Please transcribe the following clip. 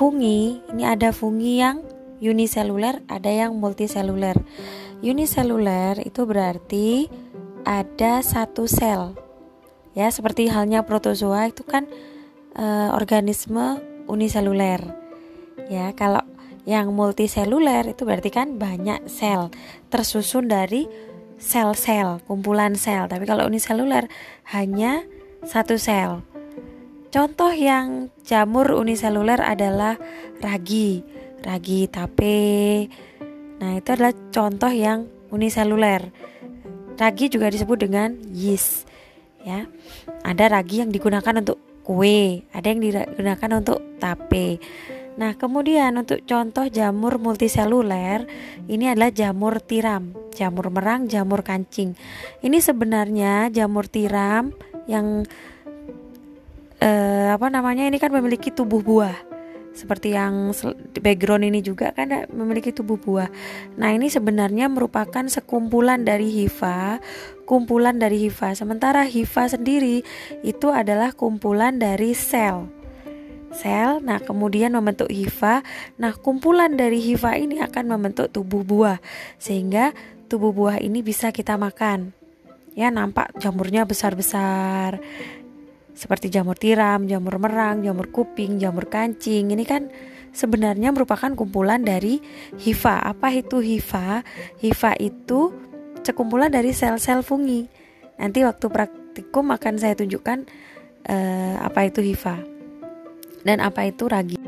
fungi, ini ada fungi yang uniseluler, ada yang multiseluler. Uniseluler itu berarti ada satu sel. Ya, seperti halnya protozoa itu kan e, organisme uniseluler. Ya, kalau yang multiseluler itu berarti kan banyak sel tersusun dari sel-sel, kumpulan sel. Tapi kalau uniseluler hanya satu sel. Contoh yang jamur uniseluler adalah ragi, ragi tape. Nah, itu adalah contoh yang uniseluler. Ragi juga disebut dengan yeast. Ya. Ada ragi yang digunakan untuk kue, ada yang digunakan untuk tape. Nah, kemudian untuk contoh jamur multiseluler, ini adalah jamur tiram, jamur merang, jamur kancing. Ini sebenarnya jamur tiram yang eh, apa namanya ini kan memiliki tubuh buah seperti yang background ini juga kan memiliki tubuh buah. Nah, ini sebenarnya merupakan sekumpulan dari hifa, kumpulan dari hifa. Sementara hifa sendiri itu adalah kumpulan dari sel. Sel, nah kemudian membentuk hifa. Nah, kumpulan dari hifa ini akan membentuk tubuh buah sehingga tubuh buah ini bisa kita makan. Ya, nampak jamurnya besar-besar seperti jamur tiram, jamur merang, jamur kuping, jamur kancing. Ini kan sebenarnya merupakan kumpulan dari hifa. Apa itu hifa? Hifa itu sekumpulan dari sel-sel fungi. Nanti waktu praktikum akan saya tunjukkan uh, apa itu hifa dan apa itu ragi.